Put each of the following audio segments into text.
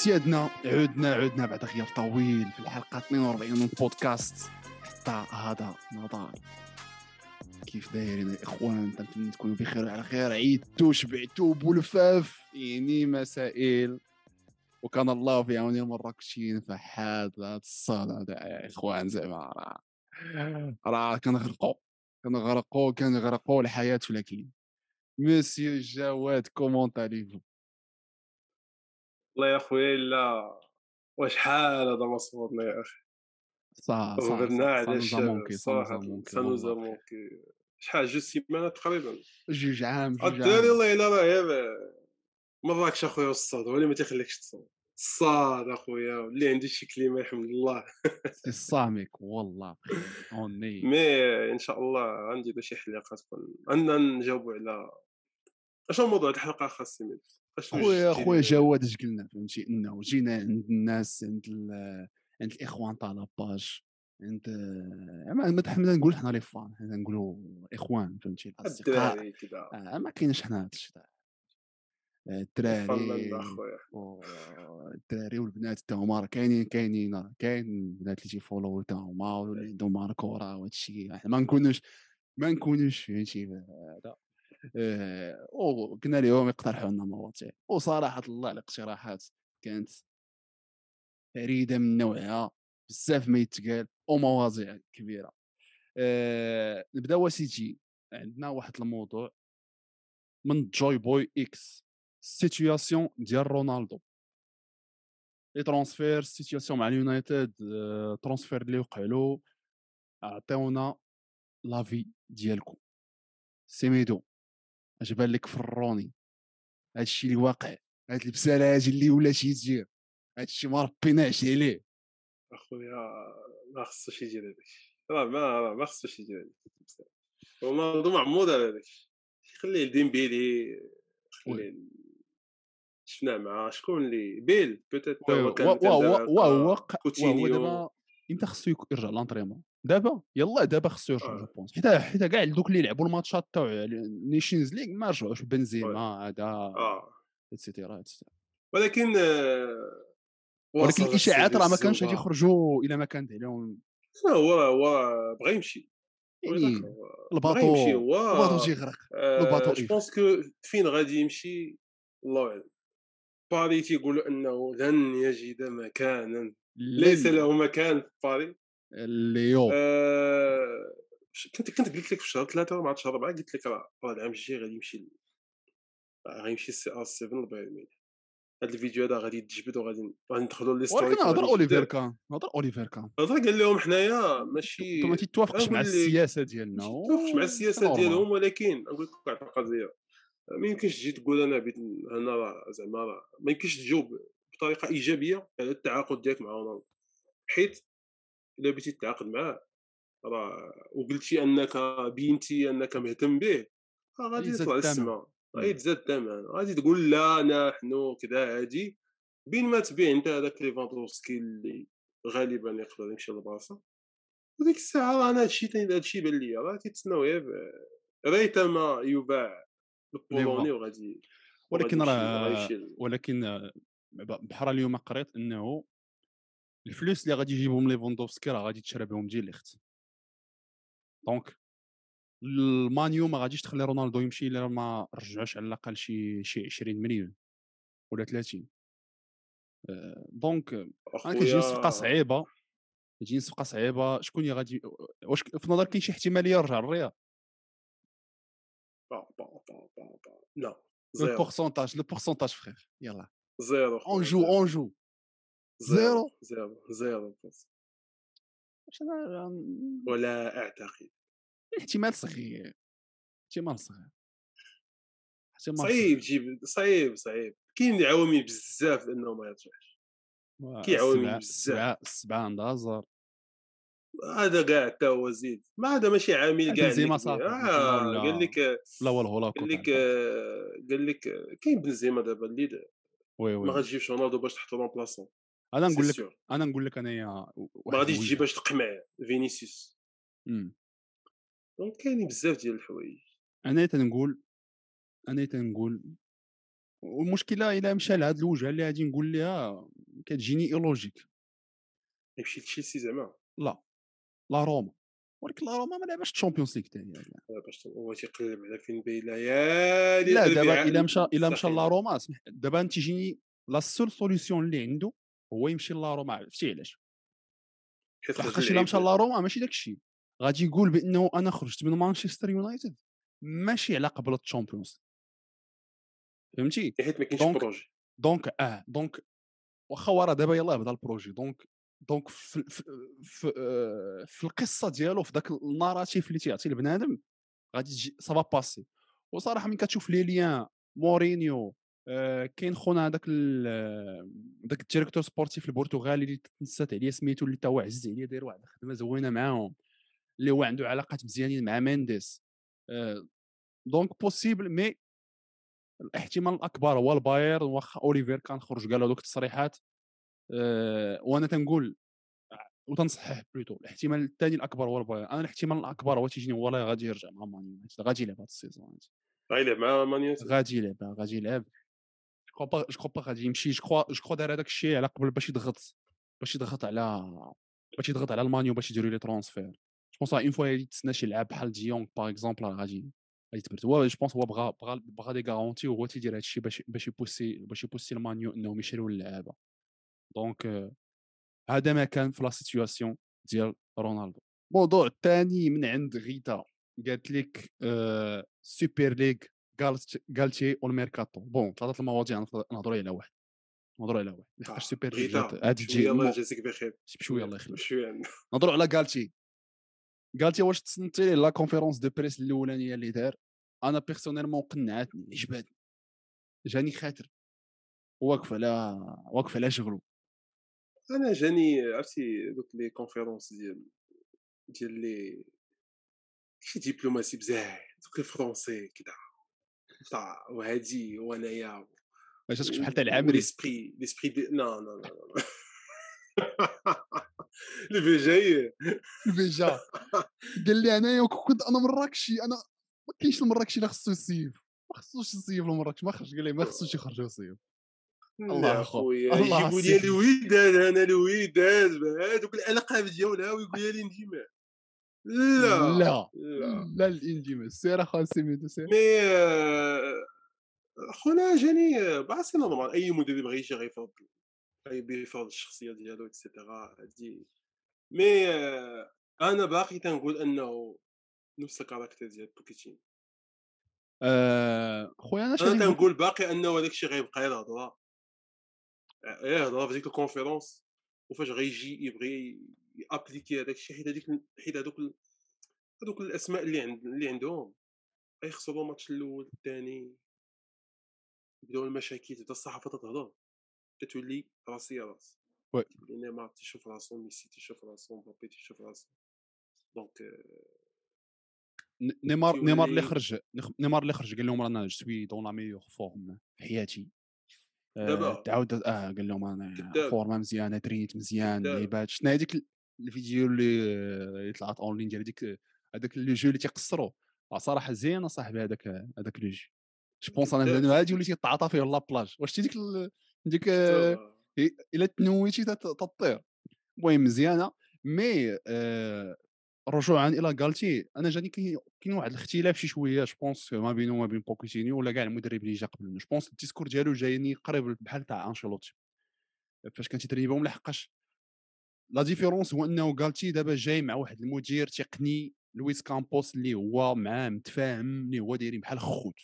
سيادنا عدنا عدنا بعد غياب طويل في الحلقة 42 من بودكاست حتى هذا نضال. كيف دايرين الاخوان تنتمنى تكونوا بخير وعلى خير. عيدتوا شبعتوا بولفاف. يعني مسائل. وكان الله في عون المراكشيين فحاد هذا الصاد هذا يا إخوان زعما راه راه كنغرقوا كنغرقوا كنغرقوا الحياة في الاكل مسيو جواد comment allez-vous والله يا خويا لا واش حال هذا ما صورنا يا أخي. صح صح صبرنا على صح الشباب صراحة ça nous a. manqué شحال جوج سيمانات تقريبا؟ جوج عام جوج الدراري عام. والله إلا راه مراكش أخويا والسهد هو اللي ما تيخليكش تصور السهد أخويا اللي عندي شي clim يحمد الله سي الصامك والله أوني. مي إن شاء الله غنديرو شي حلقه تكون عندنا نجاوبوا على اشنو موضوع الحلقة خاص اشنو خويا؟ خويا جواد اش قلنا فهمتي؟ إنه جينا عند الناس عند عند الإخوان تاع لاباج عند ما ما نقول حنا لي فان حنا نقولوا إخوان فهمتي؟ الأصدقاء. آه، ما كاينش حنا هذا الشيء. آه، الدراري الدراري والبنات تا هما راه كاينين كاينين كاين البنات اللي تيفولو تا هما واللي عندهم ماركو راه وهذا الشيء ما نكونوش ما نكونوش فهمتي؟ هذا وقلنا لهم يقترحوا لنا مواضيع. وصراحة الله الاقتراحات كانت فريدة من نوعها بزاف ما يتقال ومواضيع كبيرة. آه، نبداو سيتي عندنا واحد الموضوع من جوي بوي إكس سيتوياسيون ديال رونالدو. لي ترونسفير سيتوياسيون مع اليونايتد آه، ترونسفير اللي وقع له عطيونا لافي ديالكم. سيميدو اش بان لك في الروني. هادشي اللي واقع هاد البسالاج اللي ولا شي يدير هادشي ما ربيناش عليه. أخويا ما خصوش يدير هذاك راه ما راه ما خصوش يدير هذاك رونالدو معمود على هذاك خليه لديمبيلي خليه شفنا مع شكون اللي بيل بوتيت هو كان وهو كوتينيو. دابا إمتى خصو يرجع لونطريمون دابا يلا دابا خصو يرجع آه. جو بونس. حيت حيت كاع دوك اللي لعبوا الماتشات تاع النيشنز ليغ ما رجعوش بنزيما هذا اتسيتيرا اتسيتيرا ولكن آه، ولكن الإشاعات راه ما كانش غادي. يخرجوا إلى ما كانت عليهم هو هو بغى يمشي. يعني الباطو هو الباطو تيغرق الباطو جو. بونس كو فين غادي يمشي؟ الله أعلم. باري تيقولوا أنه لن يجد مكانا ليس له مكان في باري اليوم. آه، ش- كنت كنت قلت لك في شهر ثلاثة مع شهر أربعة قلت لك راه العام الجاي غادي يمشي غيمشي السي آر 7 البايرن ميونخ هذا الفيديو هذا غادي يتجبد وغادي غادي ندخلوا ليستوريك ولكن هضر أوليفير كان هضر أوليفير كان. هضر قال لهم حنايا ماشي ما تتوافقش أنا مع السياسة ديالنا. ماشي توافقش مع السياسة. ديالهم ولكن نقول لك واحد القضية. ما يمكنش تجي تقول أنا بيت أنا راه زعما راه ما يمكنش تجاوب بطريقة إيجابية على التعاقد ديالك مع رونالدو. حيت إلا بغيتي تتعاقد معاه. راه وقلتي أنك بينتي أنك مهتم به غادي الثمن. للسماء مم. غادي تزاد الثمن غادي تقول لا نحن كذا هادي. بين ما تبيع انت هذاك ليفاندوفسكي اللي غالبا يقدر يمشي للبارسا وديك الساعة راه أنا هادشي هادشي بان ليا. راه تيتسناو غير ريتما يباع البولوني وغادي ولكن راه ولكن آه، بحال اليوم قريت إنه الفلوس اللي غادي يجيبهم ليفوندوفسكي راه غادي تشرى بهم ديال ليخت. دونك المانيو ما غاديش تخلي رونالدو يمشي إلا ما رجعوش على الأقل شي شي 20 مليون ولا 30 آه، دونك أنا كتجيني صفقه صعيبة كتجيني صفقه صعيبة شكون اللي غادي واش في نظرك كاين شي احتمالية يرجع الرياض با- با- با- با- با. لا لو زيرو بورسونتاج لو بورسونتاج فخير يلا زيرو اون جو. اون جو زيرو؟ زيرو زيرو ولا أعتقد. احتمال صغير احتمال صغير احتمال صعيب تجيب صعيب صعيب. كاين عوامل بزاف لأنه ما يرجعش. كي عوامل بزاف. عندها هزار هذا كاع حتى هو زيد. ما هذا ماشي عامل كاع بنزيما صافي، آه قال لك لا هو قال لك قال لك كاين بنزيما دابا اللي دا- وي ما وي غاتجيبش رونالدو باش تحطو رونبلاسون أنا نقول لك أنا نقول لك أنايا ما غاديش. تجي باش تقمع فينيسيوس. مم. دونك كاينين بزاف ديال الحوايج. أنا تنقول أنا تنقول والمشكلة إلا مشى لهاد الوجهه اللي غادي نقول لها كتجيني ايلوجيك يمشي لتشيلسي زعما. لا. لا روما. ولكن لا روما ما لعبش الشامبيونز ليغ تاعي آه، باش هو تيقلب على فين باين يا لا دابا إلا مشى إلا مشى لا روما اسمح دابا تيجيني لا سول سوليسيون اللي عنده هو يمشي لا روما عرفتي علاش؟ لحقاش الا مشى لا روما ماشي داك الشيء. غادي يقول بأنه أنا خرجت من مانشستر يونايتد ماشي على قبل الشامبيونز فهمتي؟ حيت ما كاينش بروجي. دونك آه دونك واخا هو راه دابا يلاه بدا البروجي. دونك دونك في, في, في, آه، في القصة ديالو في ذاك الناراتيف اللي تيعطي لبنادم غادي تجي سافا باسي وصراحة ملي كتشوف لي ليان مورينيو كاين خونا هذاك ذاك الديريكتور سبورتيف البرتغالي اللي تنسات عليه سميتو اللي تا هو عز عليه داير واحد الخدمه زوينة معاهم اللي هو عنده علاقات مزيانين مع مينديس. آه دونك بوسيبل مي الاحتمال الأكبر هو الباير واخا أوليفير كان خرج قال هذوك التصريحات. أه وأنا تنقول وتنصحح بلوتو الاحتمال الثاني الأكبر هو الباير أنا الاحتمال الأكبر هو تيجيني والله غادي يرجع مع مان يونايتد غادي يلعب هذا السيزون غادي يلعب مع مان يونايتد غادي يلعب غادي يلعب. جو با جو با غادي يمشي جو كخوا جو كخوا دار هذاك الشيء على قبل باش يضغط باش يضغط على باش يضغط على المانيو باش يديروا لي ترونسفير جو بونس اون فوا يتسنى شي لعاب بحال ديونغ باغ اكزومبل غادي غادي تبرد هو جو بونس هو بغا بغا بغا دي غارونتي وهو تيدير هذا الشيء باش باش يبوسي باش يبوسي المانيو انهم يشريو اللعابه دونك هذا ما كان في لا سيتوياسيون ديال رونالدو الموضوع الثاني من عند غيتا قالت لك سوبر ليغ غالتي والميركاتو بون ثلاثة المواضيع نهضروا على واحد. نهضروا على واحد. لحقاش Super League هادي تجي الله يجازيك بخير. بشويه الله يخليك بشويه نهضروا على غالتي غالتي واش تصنتي la conférence de presse الأولانية اللي دار. أنا personnellement قنعتني. عجبتني جاني خاطر. واقف على واقف على شغلو. أنا جاني عرفتي دوك les conférences ديال ديال لي شي دبلوماسي بزاف. دوك الفرونسي كذا وهادي وانايا جاتك بحال تاع العامري ليسبري ليسبري دي نو نو نو الفي جاي الفيجا قال لي أنايا كنت أنا مراكشي أنا ما كاينش المراكشي اللي خصو يصيف ما خصوش يصيف المراكش ما خرج قال لي ما خصوش يخرج يصيف الله اخويا يجيبوا لي الوداد أنا الوداد هذوك الألقاب ديالها ويقول لي نجي معاه لا لا لا. الانجيم سير اخويا سيميتو سير مي خونا جاني بعرف normal أي مدرب غيجي غيفرض غيفرض الشخصية ديالو et cetera هادي. mais أنا باقي تنقول أنه نفس ال caractère ديال بوكيتينو. آه، خويا أنا أنا تنقول باقي أنه هذاك الشيء غيبقى غير هضرة. غير هضرة في ديك ال conférence وفاش غيجي يبغي ي appliquer هذاك الشيء حيت هذيك حيت هذوك هذوك الأسماء اللي عند اللي عندهم غيخسروا الماتش الأول الثاني يبداو المشاكل تبدا الصحافة تتهضر. كتولي راسي راس oui. نيمار تيشوف راسو ميسي تيشوف راسو مبابي تيشوف راسو. donc نيمار نيمار اللي خرج نيمار اللي خرج قال لهم رانا je suis dans la meilleure forme في حياتي. دابا. تعاود آه قال لهم أنا فورما مزيانة ترينيت مزيان لعيبات شفنا هذيك الفيديو اللي طلعت اون لين ديال هذيك هذاك لو جو اللي تيقصروا صراحة زين اصاحبي هذاك هذاك لو جو. جو بونس أنا هادي وليتي تعاطى فيه لا بلاج واش ديك ديك إلا تنويتي تطير. المهم مزيانه مي آه رجوعا إلى غالتي أنا جاني كاين واحد الاختلاف شي شوية جو بونس ما بينه وما بين بوكيتينيو ولا كاع المدرب اللي جا قبل جو بونس الديسكور ديالو جايني قريب بحال تاع انشيلوتي فاش كان تيتريبهم لحقاش la différence هو إنه غالتي دابا جاي مع واحد المدير تقني لويس كامبوس اللي هو معاه متفاهم اللي هو دايرين بحال خوت.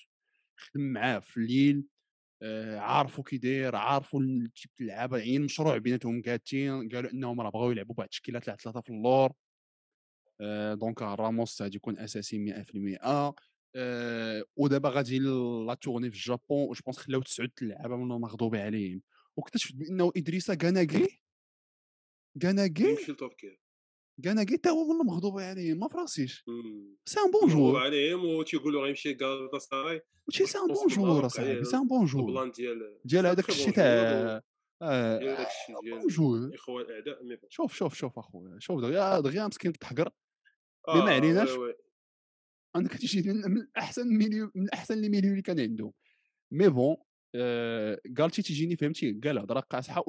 خدم معاه في ليل آه عارفوا كي داير عارفوا type اللعابه عين مشروع بيناتهم كاتين قالوا إنهم راه بغاو يلعبوا بواحد التشكيله تاع ثلاثة في اللور. آه donc راموس غادي يكون أساسي 100% آه ودابا غادي la tournée في ال Japon je pense خلاو تسعود اللعابه منهم مغضوبين عليهم. واكتشفت بأنه ادريسا كاناكي كاناكي يمشي لتركيا. كاناكي تا هو والله مغضوب عليه ما فراسيش. c'est un bon joueur عليهم وتيقولوا غيمشي كالدا ساراي وشي c'est un bon joueur اصاحبي سي ان بون جوور ال plan ديال ديال هذاك الشيء تاع joueur إخوان الأعداء شوف شوف شوف أخويا شوف دغيا دغيا مسكين تحقر. ما عليناش عندك تيجي من احسن milieu من احسن les milieux اللي كان عنده mais bon آه، غالتي تيجيني فهمتي؟ قال هضرة قاصحة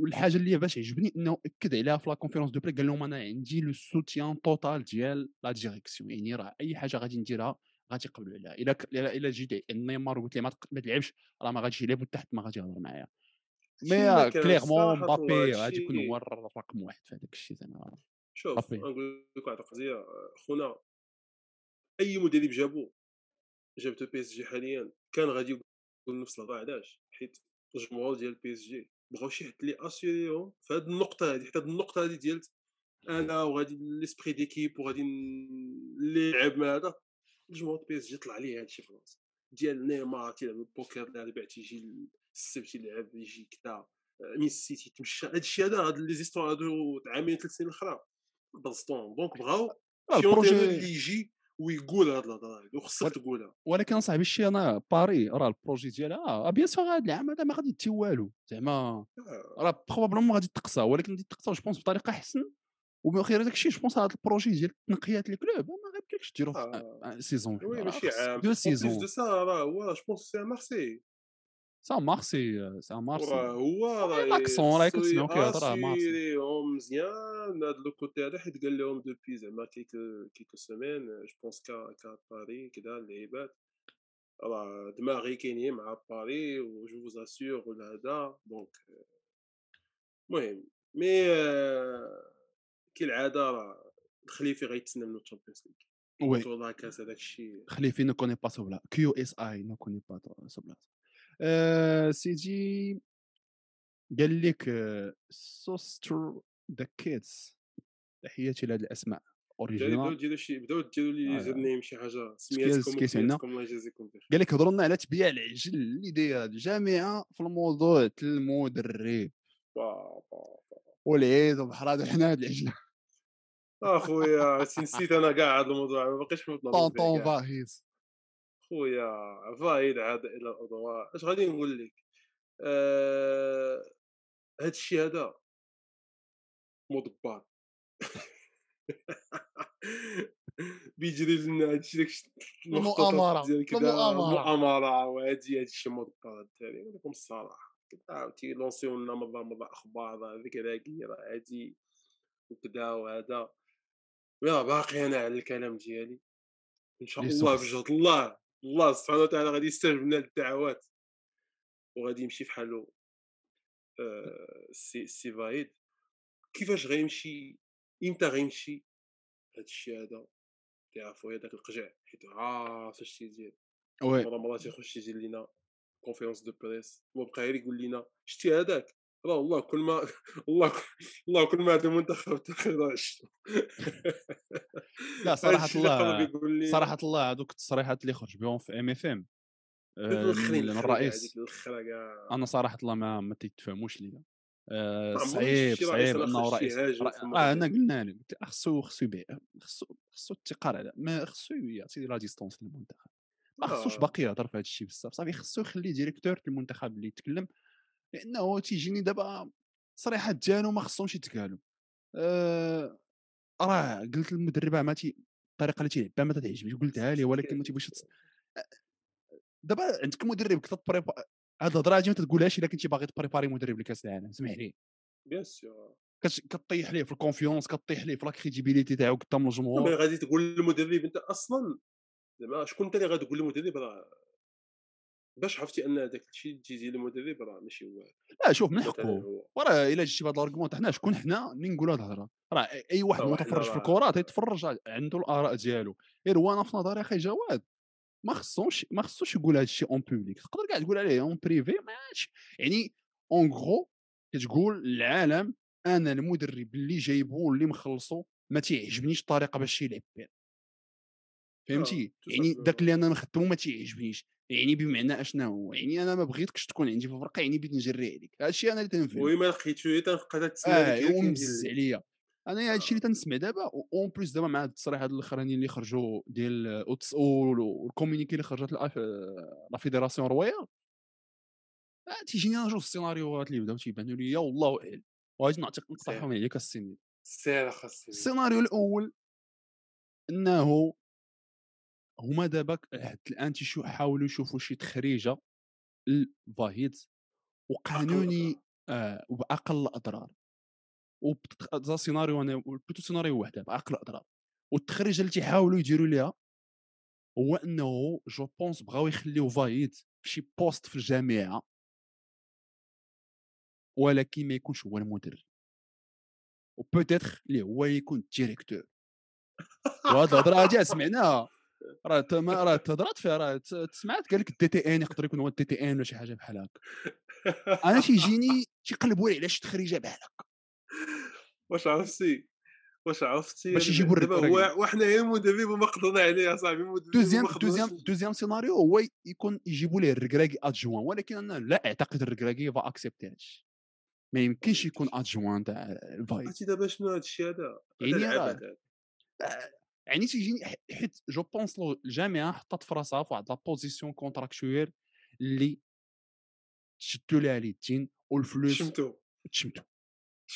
والحاجة اللي باش عجبني إنه اكد عليها في la conférence de presse قال لهم أنا عندي le soutien total ديال la direction يعني راه أي حاجة غادي نديرها غادي يقبلوا عليها. إلا ك- إلا جيت نيمار وقلت ليه ما تلعبش راه ما غاديش يلعب وتا حد ما غادي يهضر معايا. mais clairement الله مبابي غادي يكون هو الرقم واحد في هذاك الشيء زعما. شوف نقول لك واحد القضية خونا أي مدرب جابو جابته PSG حاليا كان غادي يقول نفس الهضره علاش؟ حيت الجمهور ديال PSG بغاو شي حد اللي ي serrer هم في هذه النقطة هذه حتى هذه النقطة هذه ديال أنا وغادي l'esprit d'équipe وغادي اللي لعب مع هذا. الجمهور PSG طلع عليه هادشي في راسه ديال نيمار تيلعب البوكر اللي تيجي السبت يلعب يجي كذا ميسي تيتمشى. هادشي هذا هاد les histoires هادو عامين ثلاث سنين الأخرى. بسطون دونك بغاو راه شي اللي يجي ويقول هاد الهضره هادي وخصك ول- تقولها ولكن اصاحبي الشيء أنا باري راه البروجي ديالها آه بيان سور هذا العام هذا ما غادي يدي والو. زعما آه، راه بروبابلمون غادي تقصى ولكن غادي تقصى جو بونس بطريقة أحسن. ومن خير هذاك الشيء جو بونس هذا البروجي ديال تنقيات الكلوب ما غيمكنلكش ديرو في آه. سيزون وي ماشي عام. دو بليس دو سيزون سا راه هو جو بونس سي مارسي سا مارسي سا وراه مارسي هو راه لاكسون راه خصو كتسمعو كيهضر راه مارسي ياسيريهم مزيان هاد لو كوتي هذا حيت قال لهم دوبي زعما كيك كيك سيمين جو بونس كا كا باري كذا اللعيبات راه دماغي كاينين مع باري و جو فوز اسيور ولا هذا دونك المهم مي آه، كالعاده راه الخليفي غيتسنى منو الشامبيونز ليغ وي بطوله كاس هذاك الشيء خليفي نو كوني با سوبلا كيو اس اي نو كوني با سوبلا آه، سيدي قال لك آه، سوستر ذا كيدز تحياتي لهاد الأسماء بداو أوريجينال. ديروا شي بداو ديروا لي آه. زرنيم شي حاجة وسميتكم الله يجازيكم بخير. قال لك هضروا لنا على تبيع العجل اللي دايره الجامعة في الموضوع المدرب والعيد وبحر هذا حنا هاد العجلة. أخويا نسيت أنا كاع هذا الموضوع ما باقيش نهضر فيه طونطون كاع فاهيز خويا فايد عاد إلى الأضواء. اش غادي نقول لك؟ آه... هاد الشيء هذا مضبار بيجري لنا هاد الشيء داك المؤامرة، ديال كذا المؤامرة. مؤامره وهادي هاد الشيء مضبر الدراري نقول لكم الصراحه كذا تيلونسيو لنا مرة مرة أخبار هذيك راكي راه هادي وكذا وهذا. راه باقي أنا على الكلام ديالي. إن شاء الله. بجهد الله. الله سبحانه وتعالى غادي يستجب لنا الدعوات وغادي يمشي في حالو آه، سي سي فايد. كيفاش غيمشي؟ إمتى غيمشي؟ هاد الشيء هذا تعرفوا هذاك القجع حيت عارف اش تيدير oui. مرة تيخش يجي لينا conférence de presse وبقى غير يقول لنا شتي هذاك؟ راه والله كل ما الله الله كل ما هذا المنتخب تاخذ لا اللي الله- صراحة الله هذوك التصريحات اللي خرج بهم في ام اف ام من الرئيس. أنا صراحة الله ما ما تيتفهموش ليا. آه، صعيب صعيب إنه رئيس آه أنا. قلنا له قلت خصو خصو يبيع خصو خصو التقار على ما خصو يعطي لا ديستونس للمنتخب. ما خصوش آه. باقي يهضر في هذا الشيء بزاف. صافي خصو يخلي ديريكتور المنتخب اللي يتكلم لأنه تيجيني دابا تصريحات ديالو ما خصهمش يتقالوا آه راه قلت للمدرب ما تي الطريقة اللي تيلعب بها ما تعجبنيش قلتها لي ولكن ما تيبغيش دابا عندك مدرب كت prépare هاد الهضرة هادي ما تقولهاش إلا كنتي باغي ت préparer مدرب لكأس العالم سمح لي bien sûr كتش- كطيح ليه في ال confiance كطيح ليه في la crédibilité تاعو قدام الجمهور غادي تقول للمدرب أنت أصلا زعما شكون انت اللي غادي تقول للمدرب؟ راه باش عرفتي أن هذاك الشيء اللي تيجي للمدرب راه ماشي هو لا شوف من حقه. وراه إلا جيتي بهذا ال argument حنا شكون حنا اللي نقولوا هذه الهضرة؟ راه أي واحد متفرج في الكرة تيتفرج عنده الآراء ديالو. غير هو أنا في نظري أخي جواد ما خصوش ما خصوش يقول هذا الشيء en public تقدر كاع تقول عليه en privé ماشي. يعني en gros كتقول للعالم أنا المدرب اللي جايبو اللي مخلصو ما تيعجبنيش الطريقة باش يلعب. بها فهمتي؟ tout يعني. داك اللي أنا مخدمو ما تيعجبنيش يعني بمعنى اشنا هو؟ يعني أنا ما بغيتكش تكون عندي في الفرقة يعني بغيت نجري عليك. هذا الشيء أنا اللي تنفهم. وي ما تنبقى تسمع آه داك الشيء ومزز عليا. أنا هذا الشيء اللي تنسمع دابا أون بليس دابا مع هاد التصريحات الأخرانيين اللي خرجوا ديال أوتس- وال- والكومونيكي اللي خرجت لا فيدراسيون رويال. آه، تيجيني أنا جوج السيناريوهات اللي بداو تيبانوا لي والله اعلم وغادي نعطيك نقترحهم عليك السيناريو. السيناريو الأول أنه هما دابا حتى الآن تيحاولوا يشوفوا شي تخريجة الفاهيد وقانوني آه وباقل الاضرار وبت- سيناريو أنا بلوتو سيناريو واحد باقل الاضرار والتخريجة اللي تيحاولوا يديروا ليها هو أنه جو بونس بغاو يخليو فايد فشي بوست في الجامعة. ولكن ما يكونش هو المدرب و peut-être اللي هو يكون ال directeur وهاد الهضرة هادي سمعناها. راه تما راه تهضرات فيها راه سمعت قال لك ال DTN يقدر يكون هو ال DTN ولا شي حاجة بحال هكا. أنا تيجيني تيقلبوا لي على شي تخريجة بحال هكا واش عرفتي؟ واش عرفتي؟ باش يجيبوا دابا. هو وحنا المدرب وما قدرنا عليه اصاحبي deuxième deuxième deuxième scénario هو يكون يجيبوا ليه الركراكي adjoint ولكن أنا لا أعتقد الركراكي va accepter هادشي ما يمكنش يكون ادجوان تاع الفايد عرفتي دابا شنو هذا؟ الشيء هذا. يعني يعني تيجيني حيت جو بونس لو الجامعة حطات في راسها في واحد لا بوزيسيون كونتراكتويل اللي تشدوا لها اليدين والفلوس شمتو شمتو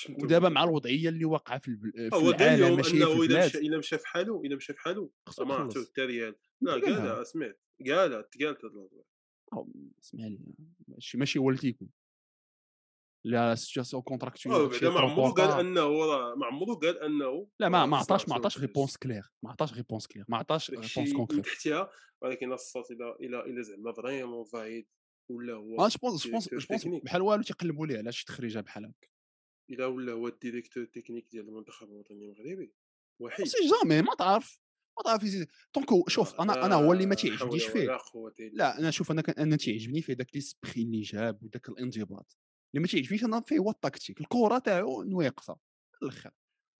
ودابا مع الوضعية اللي واقعة في, الب... في هو قال العالم ماشي في البلاد. مشى الا مشى في حاله الا مشى في خصو ما عرفتو يخلص. التريال. لا قالها. سمعت قالها تقالت هاد الهضره أو اسمع لي ماشي ماشي هو اللي لا سيتياسيون آه، كونتراكتويل بعدا ما عمرو قال أنه راه ما عمرو قال أنه لا ما ما عطاش ما عطاش. ريبونس كلير ما عطاش ريبونس كلير ما عطاش ريبونس كونكريت تحتها ولكن الصوت إلى إلى إلى زعما فريمون فايد ولا هو أنا جو بونس جو بونس ديريكتور جو بونس تكنيك. بحال والو تيقلبوا ليه على شي تخريجه بحال هكا؟ إلا ولا هو الديريكتور التكنيك ديال المنتخب الوطني المغربي. وحيد. سي جامي ما تعرف ما تعرف دونك شوف أنا أنا هو اللي ما تيعجبنيش فيه. لا أنا شوف أنا كان أنا تيعجبني فيه داك ليسبري اللي جاب وداك الانضباط. اللي ما تيعجبنيش أنا فيه هو التكتيك الكره تاعو نواقصة الآخر.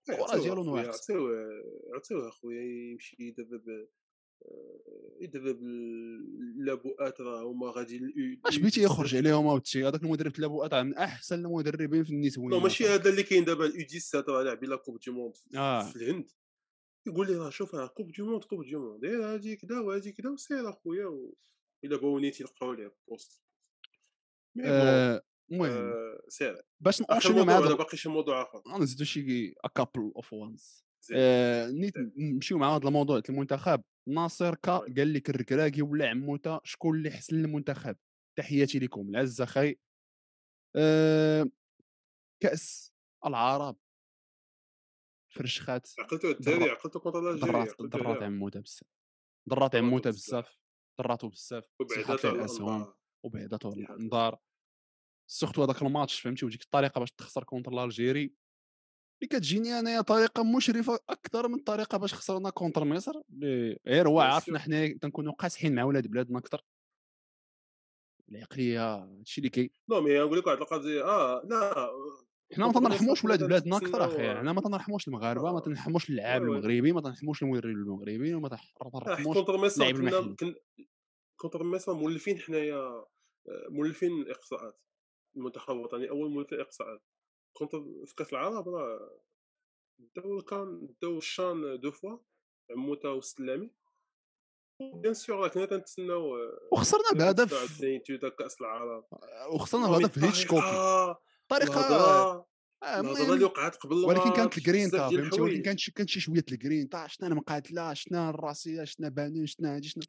الكره ديالو نواقصة. عطيوه عطيوه أخويا يمشي يدرب آه، يدرب اللابؤات راه هما غادي أش بغيتي يخرج عليهم اوتشي هذاك المدرب تاع لابو من أحسن المدربين في النسويين ماشي هذا اللي كاين دابا الاو 17 راه لاعبين لا كوب دي موند في- آه. في الهند. يقول لي راه شوف راه كوب دي موند كوب دي موند. إيه هادي كدا وهادي كدا وسير أخويا و- إلا بغاو نيت يلقاو ليه بوست مي بون. آه، المهم آه، سير باش موضوع مع هذا باقي شي موضوع آخر؟ غنزيدو شي كابل اوف وانز. نيت نمشيو مع هذا الموضوع المنتخب. ناصر كا قال لك الركراكي ولا عموتة شكون اللي حسن المنتخب تحياتي لكم العز أخي. آه، كأس العرب. فرشخات عقلتو ضرات- عقلتو contre l'Algérie ضرات. عموتة بزاف. ضرات عموتة بزاف. ضراتو بزاف. وبعدات طيحات ليه على الاسهم. وبعداتو ليه. الانظار surtout هذاك الماتش فهمتي وديك الطريقة باش تخسر contre l'Algérie اللي كتجيني انايا طريقة مشرفة أكثر من طريقة باش خسرنا contre مصر اللي غير هو سور. حنا تنكونوا قاسحين مع ولاد بلادنا أكثر العقلية هادشي اللي كاين non mais نقول لك واحد القضية آه لا حنا ما تنرحموش ولاد بلادنا أكثر أخي حنا ما تنرحموش المغاربة ما آه. تنرحموش اللاعب. المغربي ما تنرحموش المدرب المغربي وما آه، تنرحموش contre مصر اللاعب المحلي. contre مصر مولفين حنايا آه، مولفين الاقصاءات المنتخب الوطني أول مولفين اقصاءات contre في كأس العرب راه داو كان داو الشان deux fois عموته والسلامي bien sûr راه كنا تنتسناو آه، وخسرنا بهدف 99 تاع كأس العرب وخسرنا بهدف الطريقة- طريقة الهضرة آه، الهضرة اللي وقعت قبل ولكن كانت بزاف ديال فهمتي؟ ولكن. كانت شي كانت شي شوية الجرينتا شفنا المقاتلة شفنا الراسية شفنا بانون شفنا هادي شفنا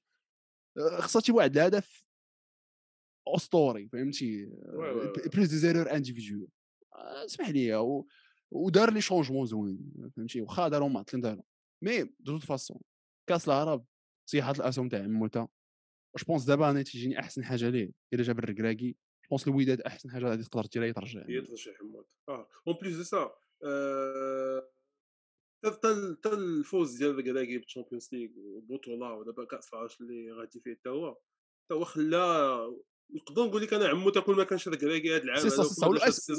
آه، خسرتي واحد الهدف أسطوري فهمتي. plus des erreurs individuelles اسمح لي و- ودار لي changement زوين فهمتي؟ واخا ماتش اللي داروا مي دو توت فاسون كاس العرب صيحات الأسهم تاع عموته واش بونس دابا أنا تيجيني أحسن حاجة ليه؟ إلا جاب الركراكي بونس الوداد أحسن حاجة غادي تقدر ديرها يترجع هي ترجع حمود. آه اون بليس دو سا حتى حتى الفوز ديال الكراكي بالتشامبيونز ليغ وبطولة ودابا كاس العرش اللي غادي فيه حتى هو حتى هو خلى نقدر نقول لك أنا عمو تكون ما كانش الكراكي هذا العام سي سا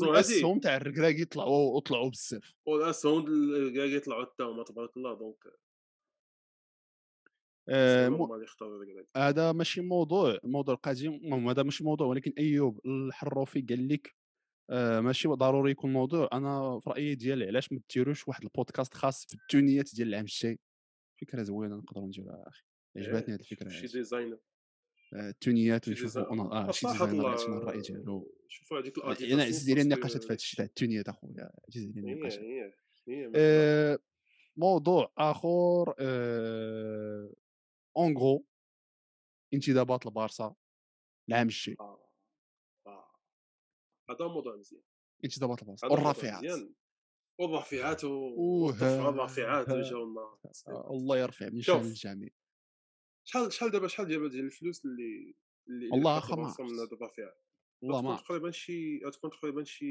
والاسهم تاع الركراكي طلعوا طلعوا بزاف. والاسهم ديال الركراكي طلعوا حتى هما تبارك الله donc آه، هذا ماشي موضوع الموضوع القديم المهم هذا ماشي موضوع ولكن أيوب الحروفي قال لك آه ماشي ضروري يكون موضوع. أنا في رأيي ديالي علاش ما ديروش واحد البودكاست خاص بالتونيات ديال العام الجاي؟ فكرة زوينة نقدروا نديروها أخي. عجبتني هذه الفكرة شي. designer. التونيات شي ونشوفوا. أنا- آه شي designer الله- يعطينا الراي ديالو شوفوا هذيك أنا الاديداس عزيز ديالي parce que النقاشات في هادشي تاع التونيات اخويا عزيز هي النقاشات آه، موضوع آخر اون غرو انتدابات البارسا العام الجاي آه. هذا موضوع مزيان انتدابات هذا موضوع والرافعات والرافعات أوه، والرفع الرافعات ها. وجاو النار آه، الله يرفع من. شان الجميع شحال شحال دابا شحال ديال ديال الفلوس اللي اللي والله آخر ما. هاد الرافعات والله ما. تقريبا شي غتكون تقريبا شي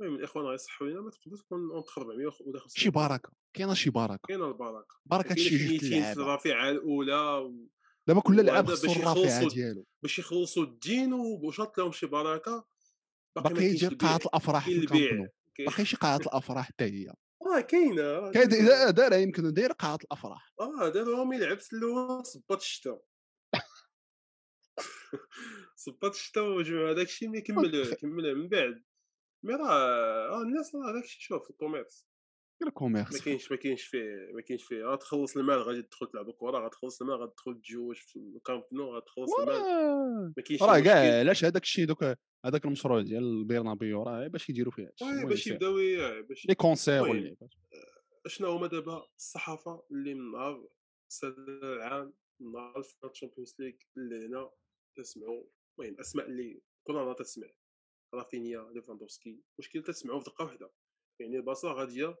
المهم الإخوان غيصحوا لينا ما تقدر تكون entre 400 ولا 500 شي بركة كاينة شي بركة. كاينة البركة. بركة شي جوج 200 في الرافعه الأولى و- دابا كل لعاب خصو الرافعه ديالو. باش يخلصوا الدين وشاط لهم شي بركة باقي يجي قاعة الأفراح في البيع باقي شي قاعة الأفراح حتى هي. آه كاينة آه، كاين كاينة. دا- دايرة يمكن داير قاعة الأفراح. آه دارهم يلعب الأول صبات الشتاء صبات الشتاء وجمع هذاك الشيء ما يكمل كمل من بعد. mais راه آه الناس راه داك الشيء شوف ال commerce. غير ما كاينش ما كاينش فيه ما كاينش فيه. غتخلص المال غادي تدخل تلعب كره غتخلص المال غتدخل تجوج في الكامب نو غتخلص المال. ما كاينش راه كاع. علاش هذاك الشيء دوك هذاك المشروع ديال برنابيو راه باش يديروا فيه هادشي oui باش. يبداو ي- باش les concerts المهم. واللعيبات شنو هما دابا الصحافة اللي من نهار السنة العام من نهار ال finale Champions League اللي هنا تسمعوا المهم أسماء اللي كل نهار تسمع رافينيا ليفاندوفسكي مشكل تسمعوا في دقة واحدة يعني الباصا غادية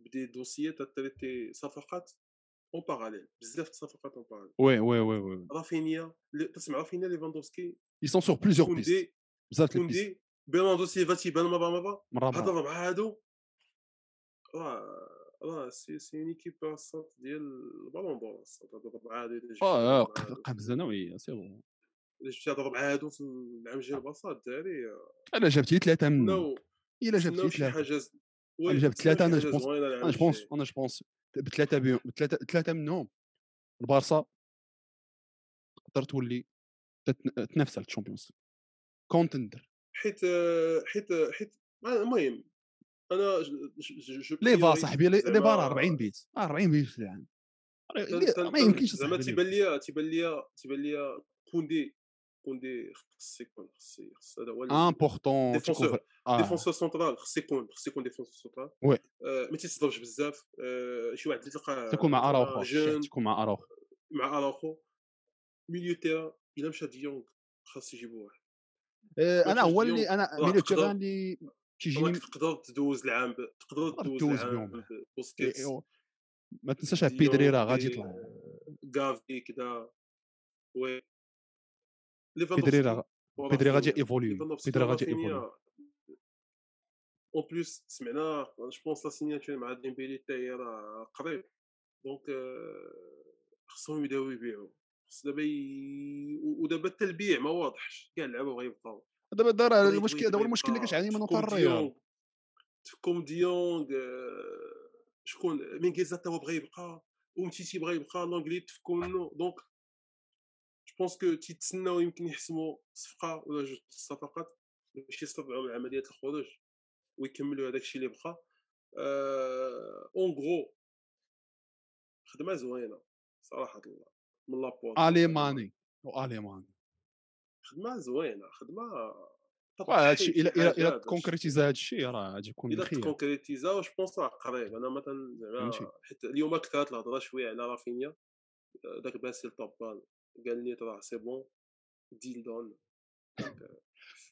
ب des dossiers traités صفقات en parallèle بزاف الصفقات en parallèle oui oui oui oui رافينيا تسمع رافينيا ليفاندوفسكي ils sont sur plusieurs pistes بزاف كوندي برناردو سيلفا تيبان مره مره مره الربعه هادو راه راه سي سي اون ايكيب الصوت ديال البالون دور الصوت هاد الربعه هادو جبتي آه قفزه نوعيه سي بون إلا جبتي هاد الربعه هادو في العام الجاي البلاصه الدراري أنا جبت ثلاثة منهم إلا جبت تسناو شي ثلاثة أنا جبت ثلاثة أنا العام أنا الجاي. أنا جوبونس بثلاثه بيهم بثلاثه ثلاثة منهم. البارسا تقدر تولي تنافس على الشامبيونز. كونتندر. حيت حيت حيت المهم أنا je لي فا صاحبي؟ لي زعما- فا 40 بيت. آه، 40 بيت في العام تن- ما يمكنش زعما تيبان ليا تيبان ليا تيبان ليا كوندي كوندي خص يكون خص خص هذا هو important défenseur défenseur central خص يكون خص يكون défenseur central oui. آه، ما تيتصدمش بزاف. آه، شي واحد اللي تلقاه تكون مع أراوخو تكون مع أراوخو. مع أراوخو. milieu terrain إلا مشى ديونغ خاص يجيبوا واحد آه، أنا هو اللي أنا milieu اللي كيجيني تقدر تدوز العام. تقدر تدوز العام بوسكيتس ما تنساش بيدري راه غادي يطلع غافي كذا oui بيدري راه بيدري غادي ليفاندوفسكي بيدري غادي. évoluer en plus سمعنا je pense la signature مع ديمبيلي حتى هي راه قريب donc خصهم يبداو يبيعوا خص دابا. ودابا حتى البيع ما واضحش كاع اللعابه غيبقاو دابا دابا بغيت- المشكل بغيت دابا المشكل اللي كتعاني منه حتى الريال ديونغ. تفكم ديونغ آه، شكون مينغيزا تا هو بغى يبقى ومتيتي بغى يبقى لونجلي تفكوا منه. donc je pense que تيتسناو يمكن يحسموا صفقة ولا جوج الصفقات باش يستطيعوا من عمليه الخروج ويكملوا هذاك الشيء اللي بقى. en gros خدمة زوينة صراحة الله. من لابورت الماني والماني خدمة زوينة خدمة هادشي الا الا الا concréti- ت concrétisa هادشي راه غادي يكون الا بخير. ت concrétisa je pense راه قريب. أنا مثلا. زعما حيت اليوم كثرت الهضرة شوية على رافينيا. داك باسيل طبال قال لي راه c'est bon deal done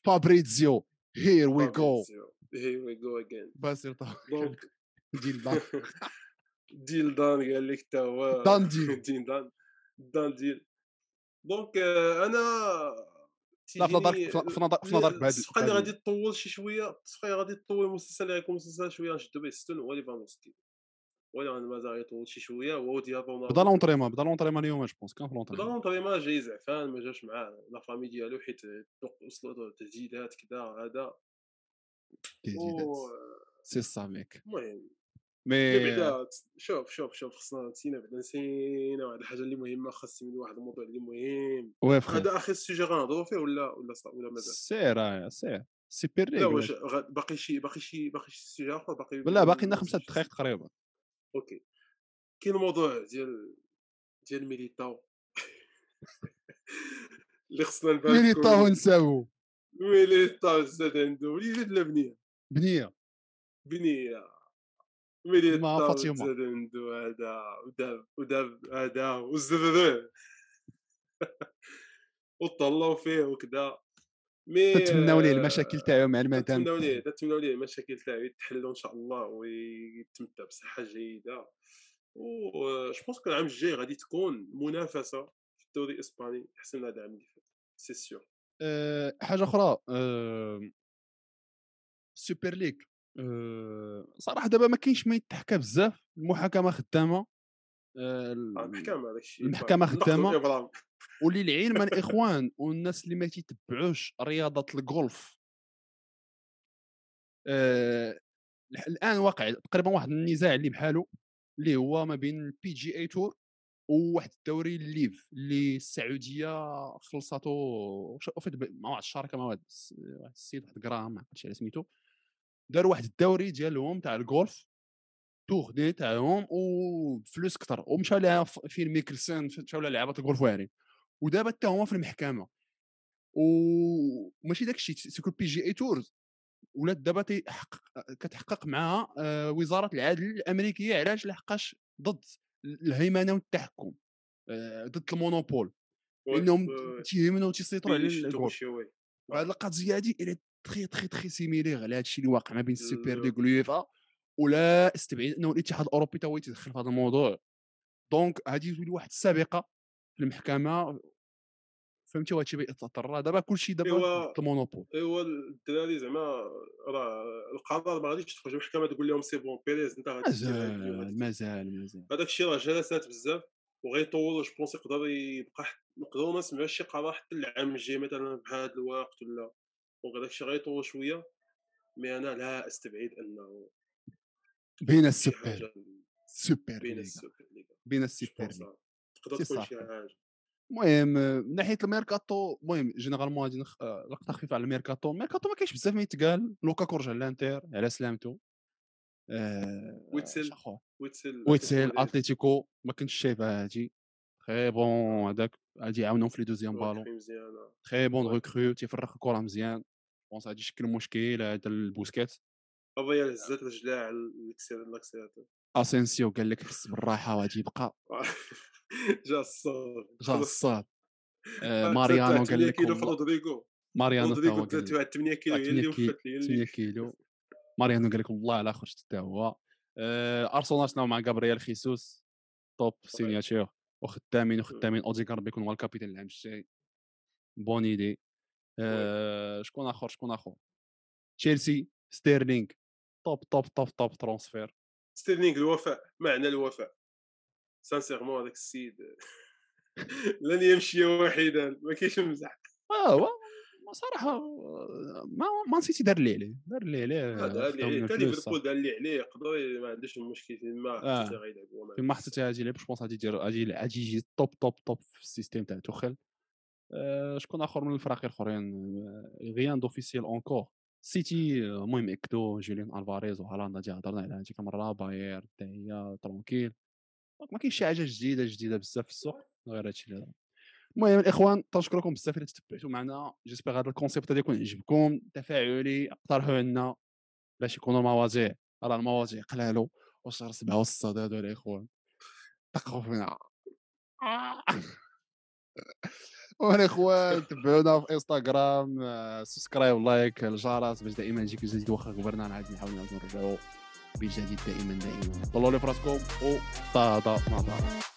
فابريزيو here we go هي وي جو اجين باسيل donc deal done deal done قال لك حتى هو دان deal. deal done done deal donc أنا لا في نظرك في في نظر- في نظرك بهاد الصفقه اللي غادي تطول شي شوية الصفقه اللي غادي تطول المسلسل اللي غيكون مسلسل شوية نشدو به ستون هو ليفاندوفسكي هو اللي غادي مازال غيطول شي شوية هو ديال رونالدو بدا l'entraînement بدا l'entraînement اليوم je pense كان في بدا l'entraînement l'entraînement جاي زعفان ما جاش معاه la famille ديالو حيت وصلوا تهديدات كذا هذا و- c'est ça mec المهم mais بعدا شوف شوف شوف خصنا نسينا بعدا نسينا واحد الحاجة اللي مهمة خاص من واحد الموضوع اللي مهم. oui هذا آخر sujet غنهضروا فيه ولا ولا ولا مازال؟ سير سير سي بيري لا واش باقي شي باقي شي باقي شي sujet آخر؟ باقي لا باقي لنا خمسة دقائق تقريبا. OK. كاين الموضوع ديال ديال ميليتاو. اللي خصنا نباركو ميليتاو نساو ميليتاو زاد عنده. وليد لا بنية. بنية. بنية. مع عنده هذا وداب وداب هذا وزرره وطلعوا فيه وكذا mais تتمناو ليه المشاكل تاعو مع المدام. نتمناو ليه نتمناو ليه المشاكل تاعو. يتحلوا إن شاء الله ويتمتع بصحة جيدة. و je pense العام الجاي غادي تكون منافسة في الدوري الإسباني أحسن من هذا العام اللي فات. c'est sûr أه حاجة أخرى أه السوبر ليغ أه صراحة دابا ما كاينش ما يتحكى بزاف المحاكمة خدامة أه المحكمة هذاك الشيء المحكمة خدامة. وللعلم الاخوان والناس اللي ما تيتبعوش رياضة الجولف أه الآن واقع تقريبا واحد النزاع اللي بحاله اللي هو ما بين ال PGA Tour وواحد الدوري ال LIV اللي السعودية خلصاتو مع واحد الشركة مع واحد السيد واحد ما عرفتش على سميتو. داروا واحد الدوري ديالهم تاع الجولف توخدي تاعهم وفلوس كثر ومشاو لها فين ميكلسون مشاو لها لعبه الجولف واعرين. ودابا حتى هما في المحكمة. وماشي داك الشيء c'est que PGA Tours. ولات دابا كتحقق معها آه، وزارة العدل الأمريكية علاش لحقاش ضد الهيمنة والتحكم آه، ضد ال monopole. لأنهم تيهمنوا تيسيطروا على الجولف وهاد القضية هادي إلى très très très similaire على هذا الشيء اللي واقع ما بين السوبر ليغ واليوفا ولا استبعد إنه الاتحاد الاوروبي هو يتدخل في هذا الموضوع. donc هذه تولي واحد السابقة في المحكمة. فهمتي؟ وهذا الشيء يتطر دابا كلشي دابا ال monopole. إيوا الدراري زعما راه القرار ما غاديش تخرج المحكمه تقول لهم c'est bon بيريز انت مازال مازال مازال. هذاك الشيء راه جلسات بزاف وغيطولوا. je pense يقدر يبقى نقدروا ما نسمعوش شي قرار حتى العام الجاي مثلا بهذا الوقت ولا donc هذاك الشيء غيطول شوية mais أنا لا أستبعد أنه بين السوبر سوبر بين السوبر بين السوبر تقدر تكون شي حاجة؟ المهم من ناحية الميركاتو المهم généralement غادي آه، لقطة خفيفة على الميركاتو. الميركاتو ما كاينش بزاف ما يتقال. لوكاكو رجع للانتر على سلامته. آه ويتسل ويتسل ويتسل اتليتيكو ما كنتش شايفها هادي. très bon هذاك غادي يعاونهم في les deuxièmes ballons très bonne recrue تيفرخ الكرة مزيان. pense غادي يشكل مشكل هذا البوسكيت بابا يا هزات رجلاه على الاكسيلاتور اسينسيو قال لك حس بالراحه وغادي يبقى جا الصاد جا الصاد ماريانو قال لك كيلو في رودريغو ماريانو رودريغو 8 كيلو هي اللي وفات لي 8 كيلو ماريانو قال لك والله لا خرجت حتى هو ارسنال شنو مع غابرييل خيسوس توب سينياتور وخدامين وخدامين اوديغارد بيكون هو الكابيتان العام الجاي بون ايدي شكون آخر شكون آخر؟ تشيلسي ستيرلينغ. top top top top transfert ستيرلينغ الوفاء معنى الوفاء. sincèrement هذاك السيد. لن يمشي وحيدا. ما كاينش مزح آه صراحة ما Man City دار اللي عليه. دار اللي عليه دار اللي عليه. حتى ليفربول دار اللي عليه يقدر ما عندوش المشكل فيما آه. غيلعبوا فيما حتى غادي يلعب. je pense غادي يدير غادي يجي top top top في ال système تاع توخل آه شكون آخر من الفرق الاخرين rien d'officiel encore. سيتي المهم إكدو جوليان ألفاريز وهالاند هادي هضرنا عليها هاديك المرة باير حتى هي tranquille ما كاينش شي حاجة جديدة جديدة بزاف في السوق غير هادشي اللي المهم الإخوان تنشكركم بزاف الا تتبعتوا معنا. j'espère هذا ال concept هذا يكون عجبكم تفاعلي اقترحوا لنا باش يكونوا المواضيع راه المواضيع قلالو وشهر سبعة والصهد هذول الإخوان. تقوا فينا والاخوان تبعونا في انستغرام subscribe like الجرس باش دائما يجيك جديد واخا كبرنا عاد نحاول نرجعوا بالجديد دائما دائما. طلعوا لي فراسكم و طادا نظرا